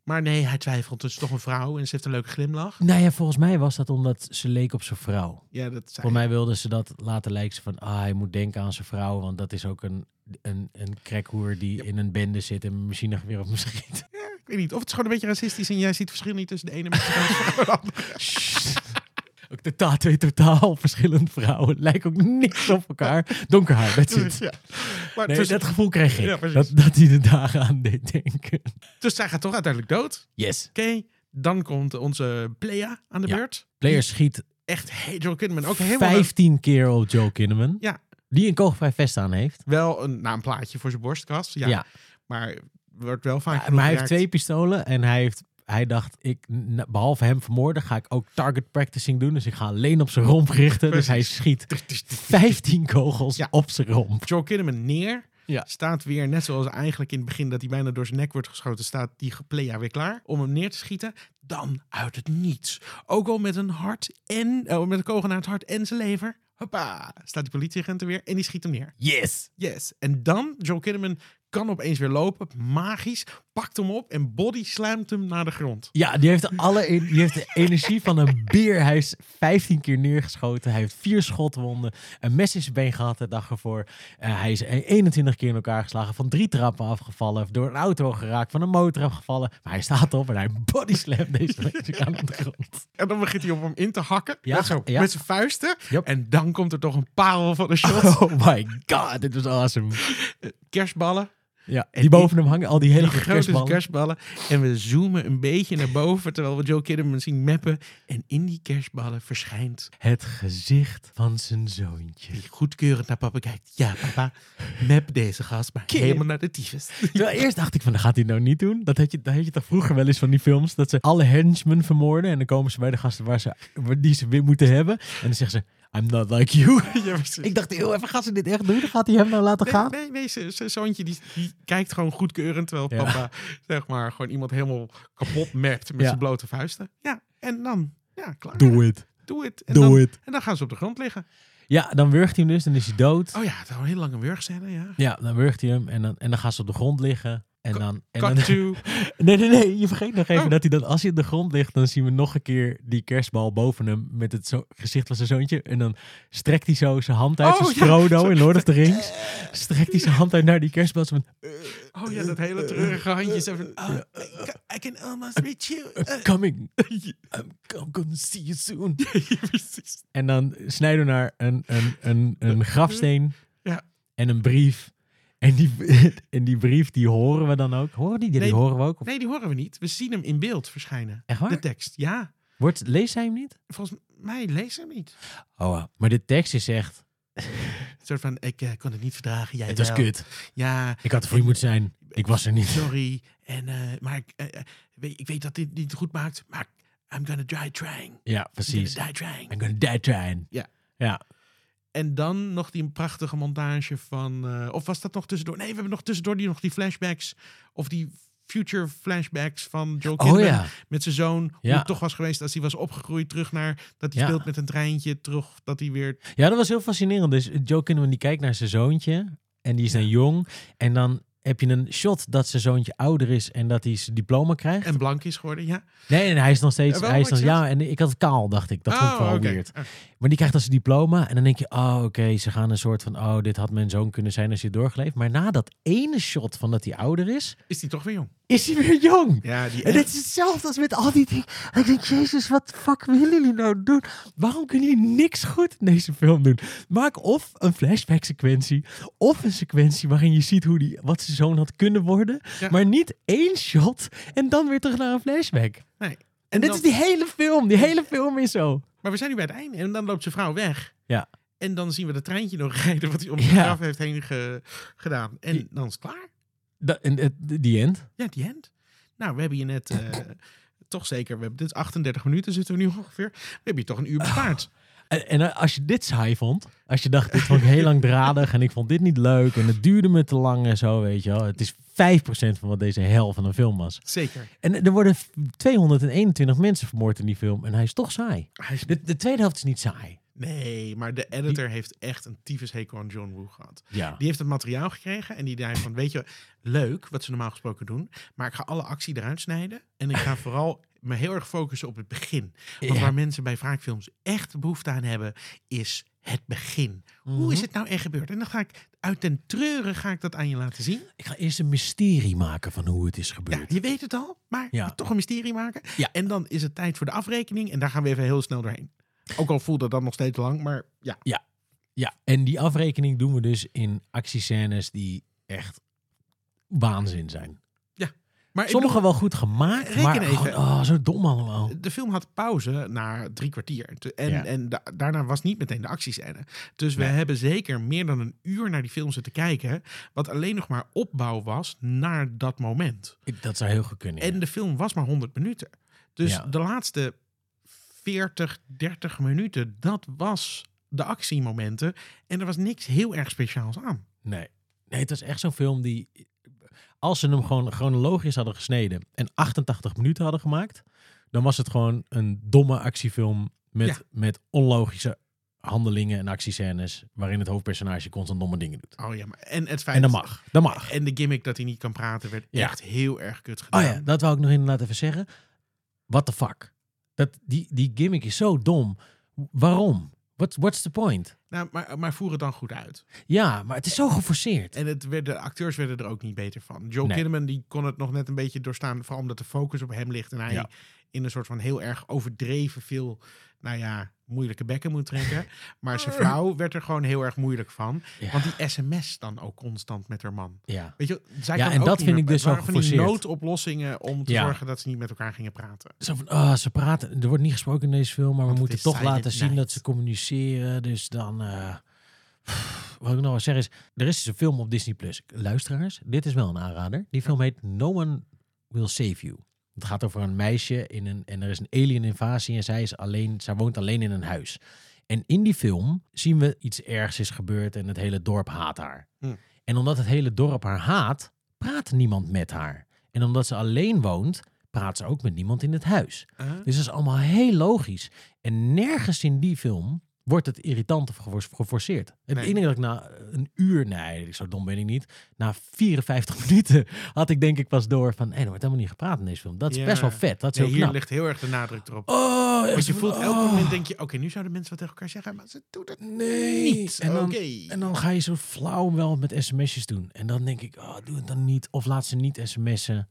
Ja. Maar nee, hij twijfelt. Het is toch een vrouw en ze heeft een leuke glimlach. Nou ja, volgens mij was dat omdat ze leek op zijn vrouw. Ja, dat zei Voor mij wilden ze dat laten lijken ze van, ah, hij moet denken aan zijn vrouw, want dat is ook een, een, een crackhoer die in een bende zit en een machinegeweer op hem schiet. Ik weet niet. Of het is gewoon een beetje racistisch en jij ziet het verschil niet tussen de ene en de andere. ook totaal twee totaal verschillende vrouwen. Lijken ook niks op elkaar. Donker haar. Ja. Maar Nee, tussen- dat gevoel kreeg ik. Ja, dat, dat hij er dagen aan deed denken. Dus zij gaat toch uiteindelijk dood. Yes. Oké, dan komt onze Plea aan de Ja. beurt. Player schiet Echt, hey, Joel Kinnaman ook helemaal... 15 keer op Joe Kinnaman. Ja. Die een kogelvrij vest aan heeft. Wel een, nou, een plaatje voor zijn borstkast. Ja, Ja. Maar wordt wel vaak Ja, maar hij heeft twee pistolen en hij heeft... Hij dacht, ik, behalve hem vermoorden, ga ik ook target practicing doen. Dus ik ga alleen op zijn romp richten. Dus hij schiet 15 kogels Ja. op zijn romp. Joel Kinnaman neer. Ja. Staat weer, net zoals eigenlijk in het begin dat hij bijna door zijn nek wordt geschoten, staat die Plea weer klaar om hem neer te schieten. Dan uit het niets. Ook al met een hart en, oh, met een kogel naar het hart en zijn lever. Hoppa, staat die politieagent er weer en die schiet hem neer. Yes! Yes. En dan, Joel Kinnaman kan opeens weer lopen, magisch, pakt hem op en body slamt hem naar de grond. Ja, die heeft, de alle, die heeft de energie van een beer. Hij is 15 keer neergeschoten. Hij heeft vier schotwonden. Een mes in zijn been gehad de dag ervoor. Eh, hij is 21 keer in elkaar geslagen. Van drie trappen afgevallen. Door een auto geraakt. Van een motor afgevallen. Maar hij staat op en hij body slamt deze Mexicaan op de grond. En dan begint hij op hem in te hakken Ja, met, zo, ja. met zijn vuisten. Yep. En dan komt er toch een parel van een shot. Oh my god, dit was awesome. Kerstballen, Ja, En die boven hem hangen, al die hele Die grote kerstballen. kerstballen. En we zoomen een beetje naar boven terwijl we Joe Kidderman zien mappen. En in die kerstballen verschijnt Het gezicht van zijn zoontje. die goedkeurend naar papa kijkt. Ja, papa, map deze gast maar helemaal naar de tyfus. Terwijl eerst dacht ik van, dat gaat hij nou niet doen. Dat had je, dat had je toch vroeger wel eens van die films. Dat ze alle henchmen vermoorden. En dan komen ze bij de gasten waar ze, die ze weer moeten hebben. En dan zeggen ze, I'm not like you. ik dacht, heel even, gaat ze dit echt doen? Dan gaat hij hem nou laten Nee, gaan? nee, nee zijn zijn zoontje die, die kijkt gewoon goedkeurend. Terwijl Ja. papa, zeg maar, gewoon iemand helemaal kapot mapt met Ja. zijn blote vuisten. Ja, en dan, ja, klaar. Doe it. Doe het. En, Doe dan- it. en dan gaan ze op de grond liggen. Ja, dan wurgt hij hem dus. Dan is hij dood. Oh ja, het is een heel lange wurgscène, ja. Ja, dan wurgt hij hem. En dan, en dan gaan ze op de grond liggen. En dan, en dan. Nee, nee, nee. Je vergeet nog even Oh. dat hij dan, als hij op de grond ligt, dan zien we nog een keer die kerstbal boven hem met het zo, gezicht van zijn zoontje. En dan strekt hij zo zijn hand uit, Oh, zoals ja. Frodo in Lord of the Rings. Strekt hij zijn hand uit naar die kerstbal. Zo Oh ja, dat hele treurige handje. Oh, I, ca- I can almost reach you. I'm Uh, coming. I'm, I'm gonna see you soon. En dan snijden we naar een, een, een, een grafsteen Ja. en een brief. En die, en die brief, die horen we dan ook. Horen die? Die, horen we ook? Of, Nee, die horen we niet. We zien hem in beeld verschijnen. Echt waar? De tekst, ja. Wordt, leest hij hem niet? Volgens mij lees hem niet. Oh, maar de tekst is echt... Een soort van, ik eh, kon het niet verdragen, jij Het was wel. kut. Ja, Ik had er voor je moeten zijn. Ik was er niet. sorry. En, eh, maar ik, eh, weet, ik weet dat dit niet goed maakt, maar I'm gonna die trying. Ja, I'm precies. gonna die trying. I'm gonna die trying. Ja. Ja. En dan nog die prachtige montage van... eh, of was dat nog tussendoor? Nee, we hebben nog tussendoor die, nog die flashbacks. Of die future flashbacks van Joe Oh Kidman ja. met zijn zoon. Hoe het toch was geweest als hij was opgegroeid. Terug naar dat hij Ja. speelt met een treintje. Terug dat hij weer... Ja, dat was heel fascinerend. Dus Joe Kinnaman die kijkt naar zijn zoontje. En die is dan jong. En dan heb je een shot dat zijn zoontje ouder is en dat hij zijn diploma krijgt. En blank is geworden, ja. Nee, nee, hij is nog steeds. Ja, wel, hij is nog, je ja, en ik had het kaal, dacht ik. Dat vond ik Oh, weird. Ah, Maar die krijgt dan zijn diploma. En dan denk je, oh, oké, ze gaan een soort van, oh, dit had mijn zoon kunnen zijn als hij doorgeleefd. Maar na dat ene shot van dat hij ouder is, Is hij toch weer jong? Is hij weer jong. Ja, die En dit is hetzelfde als met al die dingen. En ik denk, jezus, wat fuck willen jullie nou doen? Waarom kunnen jullie niks goed in deze film doen? Maak of een flashback sequentie, of een sequentie waarin je ziet hoe die, wat zijn zoon had kunnen worden. Ja. Maar niet één shot en dan weer terug naar een flashback. Nee. En, dit dan- is die hele film. Die hele film is zo. Maar we zijn nu bij het einde. En dan loopt zijn vrouw weg. Ja. En dan zien we dat treintje nog rijden wat hij om de Ja. graf heeft heen ge- gedaan. En dan is het klaar. Het- die end. Ja, die end. Nou, we hebben hier net... eh, toch zeker, we hebben dit 38 minuten zitten we nu ongeveer. We hebben hier toch een uur bespaard. En, en als je dit saai vond, als je dacht, dit vond ik heel langdradig en ik vond dit niet leuk en het duurde me te lang en zo, weet je wel. Het is 5% van wat deze hel van een film was. Zeker. En er worden 221 mensen vermoord in die film en hij is toch saai. Hij is- De, de tweede helft is niet saai. Nee, maar de editor heeft echt een tyfus hekel aan John Woo gehad. Ja. Die heeft het materiaal gekregen en die zei van, weet je, leuk wat ze normaal gesproken doen, maar ik ga alle actie eruit snijden en ik ga vooral me heel erg focussen op het begin. Want Ja. waar mensen bij wraakfilms echt behoefte aan hebben, is het begin. Hoe is Mhm. het nou echt gebeurd? En dan ga ik uit den treuren ga ik dat aan je laten zien. Ik ga eerst een mysterie maken van hoe het is Ja, gebeurd. je weet het al, maar Ja. toch een mysterie maken. Ja. En dan is het tijd voor de afrekening en daar gaan we even heel snel doorheen. Ook al voelt dat dan nog steeds lang, maar ja. Ja, en die afrekening doen we dus in actiescènes die echt waanzin zijn. Maar Sommige bedoel, wel goed gemaakt, Reken maar even. gewoon, oh, zo dom allemaal. de film had pauze na drie kwartier. En, Ja. en da- daarna was niet meteen de actiescène. Dus we hebben zeker meer dan een uur naar die film zitten kijken. Wat alleen nog maar opbouw was naar dat moment. Dat zou heel goed kunnen. ja. En de film was maar 100 minuten. Dus Ja. de laatste 40, 30 minuten, dat was de actiemomenten. En er was niks heel erg speciaals aan. Nee. Nee, het was echt zo'n film die... Als ze hem gewoon chronologisch hadden gesneden en 88 minuten hadden gemaakt... dan was het gewoon een domme actiefilm met, Ja. met onlogische handelingen en actiescènes... waarin het hoofdpersonage constant domme dingen doet. Oh ja, maar en het feit En dat mag. Dat mag. En de gimmick dat hij niet kan praten werd Ja. echt heel erg kut gedaan. Oh ja, dat wou ik nog inderdaad even zeggen. What the fuck? Dat, die, die gimmick is zo dom. Waarom? What, what's the point? Nou, maar, maar voer het dan goed uit. Ja, maar het is zo geforceerd. En het werd, de acteurs werden er ook niet beter van. Joe Nee. Kinnaman die kon het nog net een beetje doorstaan. Vooral omdat de focus op hem ligt. En hij Ja. In een soort van heel erg overdreven veel, nou ja, moeilijke bekken moet trekken. Maar zijn vrouw werd er gewoon heel erg moeilijk van. Ja. Want die sms dan ook constant met haar man. ja. Weet je, zij Ja, kan en ook dat niet vind ik dus waren zo van die geforceerd. noodoplossingen om te Ja. zorgen dat ze niet met elkaar gingen praten. Zo van, ah, ze praten. Er wordt niet gesproken in deze film, maar we Want moeten toch laten zien night. dat ze communiceren. Dus dan. eh, wat ik nog wel zeg is, er is dus een film op Disney Plus. Luisteraars, dit is wel een aanrader. Die film heet No One Will Save You. Het gaat over een meisje in een, en er is een alien invasie en zij, is alleen, zij woont alleen in een huis. En in die film zien we iets ergs is gebeurd en het hele dorp haat haar. Hm. En omdat het hele dorp haar haat, praat niemand met haar. En omdat ze alleen woont, praat ze ook met niemand in het huis. Dus dat is allemaal heel logisch. En nergens in die film wordt het irritant of gefor- geforceerd. Het Nee. enige dat ik na een uur, nee, zo dom ben ik niet. Na 54 minuten had ik denk ik pas door van, hé, er wordt helemaal niet gepraat in deze film. Dat is Ja. best wel vet. Dat is Ja, heel hier knap. ligt heel erg de nadruk erop. Oh, Want je voelt elk oh, moment, denk je, oké, nu zouden mensen wat tegen elkaar zeggen, maar ze doen het Nee. niet. En dan, en dan ga je zo flauw wel met sms'jes doen. En dan denk ik, oh, doe het dan niet. Of laat ze niet sms'en.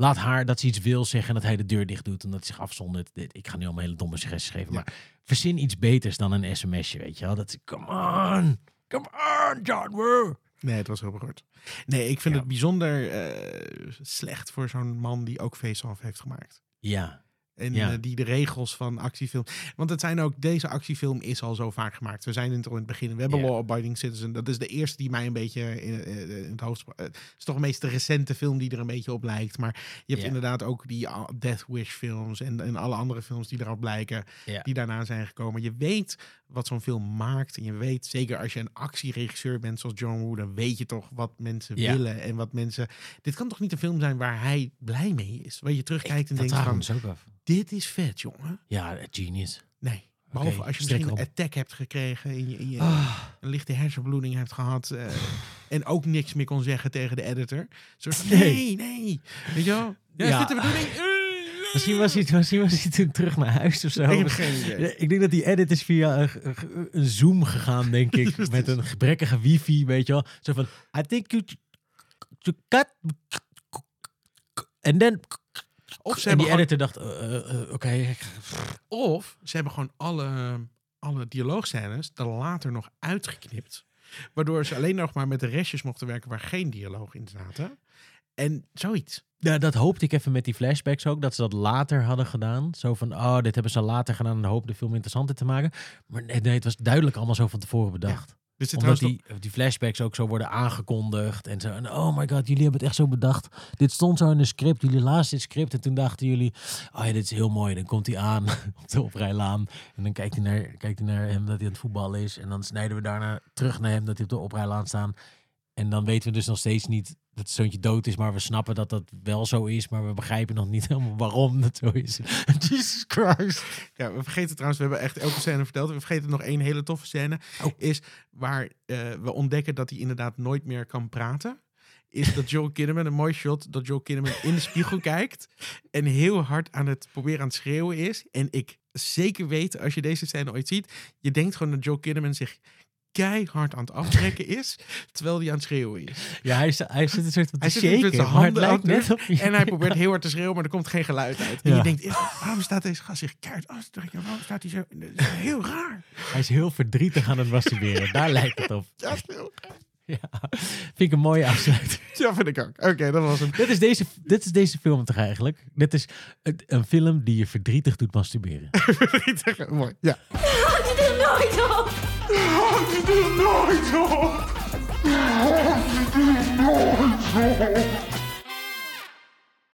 Laat haar dat ze iets wil zeggen en dat hij de deur dicht doet en dat hij zich afzondert. Ik ga nu allemaal hele domme suggesties geven, maar verzin iets beters dan een sms'je, weet je wel. Dat, come on, come on, John Woo. Nee, het was heel beroerd. Nee, ik vind Ja. het bijzonder eh, slecht voor zo'n man die ook Face-Off heeft gemaakt. Ja, En Ja. eh, die de regels van actiefilm. Want het zijn ook, deze actiefilm is al zo vaak gemaakt. We zijn het al in het begin. We hebben. Law Abiding Citizen. Dat is de eerste die mij een beetje in, eh, in het hoofd eh, Het is toch de meest recente film die er een beetje op lijkt. Maar je hebt inderdaad ook die ah, Death Wish films. En, en alle andere films die erop lijken. Ja. Die daarna zijn gekomen. Je weet wat zo'n film maakt. En je weet, zeker als je een actieregisseur bent zoals John Woo. Dan weet je toch wat mensen Ja. willen. En wat mensen... Dit kan toch niet een film zijn waar hij blij mee is? Waar je terugkijkt en denkt van... dus ook af. Dit is vet, jongen. Ja, genius. Nee. Behalve Oké, als je misschien een attack hebt gekregen, in je, in je Ah, een lichte hersenbloeding hebt gehad eh, en ook niks meer kon zeggen tegen de editor. Soort Nee. nee, nee. Weet je wel? Ja, Ja. is dit de bedoeling? Eh, misschien, was hij, misschien was hij toen terug naar huis of zo. Ik heb geen idee. Ik denk dat die edit is via een, een- Zoom gegaan, denk ik. met een gebrekkige wifi, weet je wel. Zo van, I think you, you cut... En dan... Of ze En die gewoon, editor dacht, eh, eh, eh, oké. of ze hebben gewoon alle, alle dialoogscènes er later nog uitgeknipt. Waardoor ze alleen nog maar met de restjes mochten werken waar geen dialoog in zaten. En zoiets. Ja, dat hoopte ik even met die flashbacks ook, dat ze dat later hadden gedaan. Zo van, oh, dit hebben ze later gedaan en hoop de film interessanter te maken. Maar nee, nee, het was duidelijk allemaal zo van tevoren bedacht. Dus Omdat die, die flashbacks ook zo worden aangekondigd. En zo. En oh my god, jullie hebben het echt zo bedacht. Dit stond zo in een script. Jullie lazen dit script. En toen dachten jullie. Oh ja, dit is heel mooi. Dan komt hij aan op de oprijlaan. En dan kijkt hij, naar, kijkt hij naar hem dat hij aan het voetballen is. En dan snijden we daarna terug naar hem dat hij op de oprijlaan staat. En dan weten we dus nog steeds niet dat het zoontje dood is. Maar we snappen dat dat wel zo is. Maar we begrijpen nog niet helemaal waarom dat zo is. Jesus Christ. Ja, we vergeten trouwens, we hebben echt elke scène verteld. We vergeten nog één hele toffe scène. Oh. Is waar eh, we ontdekken dat hij inderdaad nooit meer kan praten. Is dat Joel Kinnaman, een mooi shot, dat Joel Kinnaman in de spiegel kijkt. En heel hard aan het proberen aan het schreeuwen is. En ik zeker weet, als je deze scène ooit ziet. Je denkt gewoon dat Joel Kinnaman zich keihard aan het aftrekken is. Terwijl hij aan het schreeuwen is. Ja, hij, hij zit een soort van te Hij zit met shaken. zijn handen net op... En hij probeert heel hard te schreeuwen, maar er komt geen geluid uit. En Ja. je denkt, waarom staat deze gast zich keihard af te trekken? Waarom staat hij zo? Dat is heel raar. Hij is heel verdrietig aan het masturberen. Daar lijkt het op. Ja, is heel raar. Ja, vind ik een mooie afsluiting. Ja, vind ik ook. Oké, dat was hem. dit, is deze, dit is deze film toch eigenlijk? Dit is een, een film die je verdrietig doet masturberen. Mooi. Ja. Houd je er nooit op! Houd je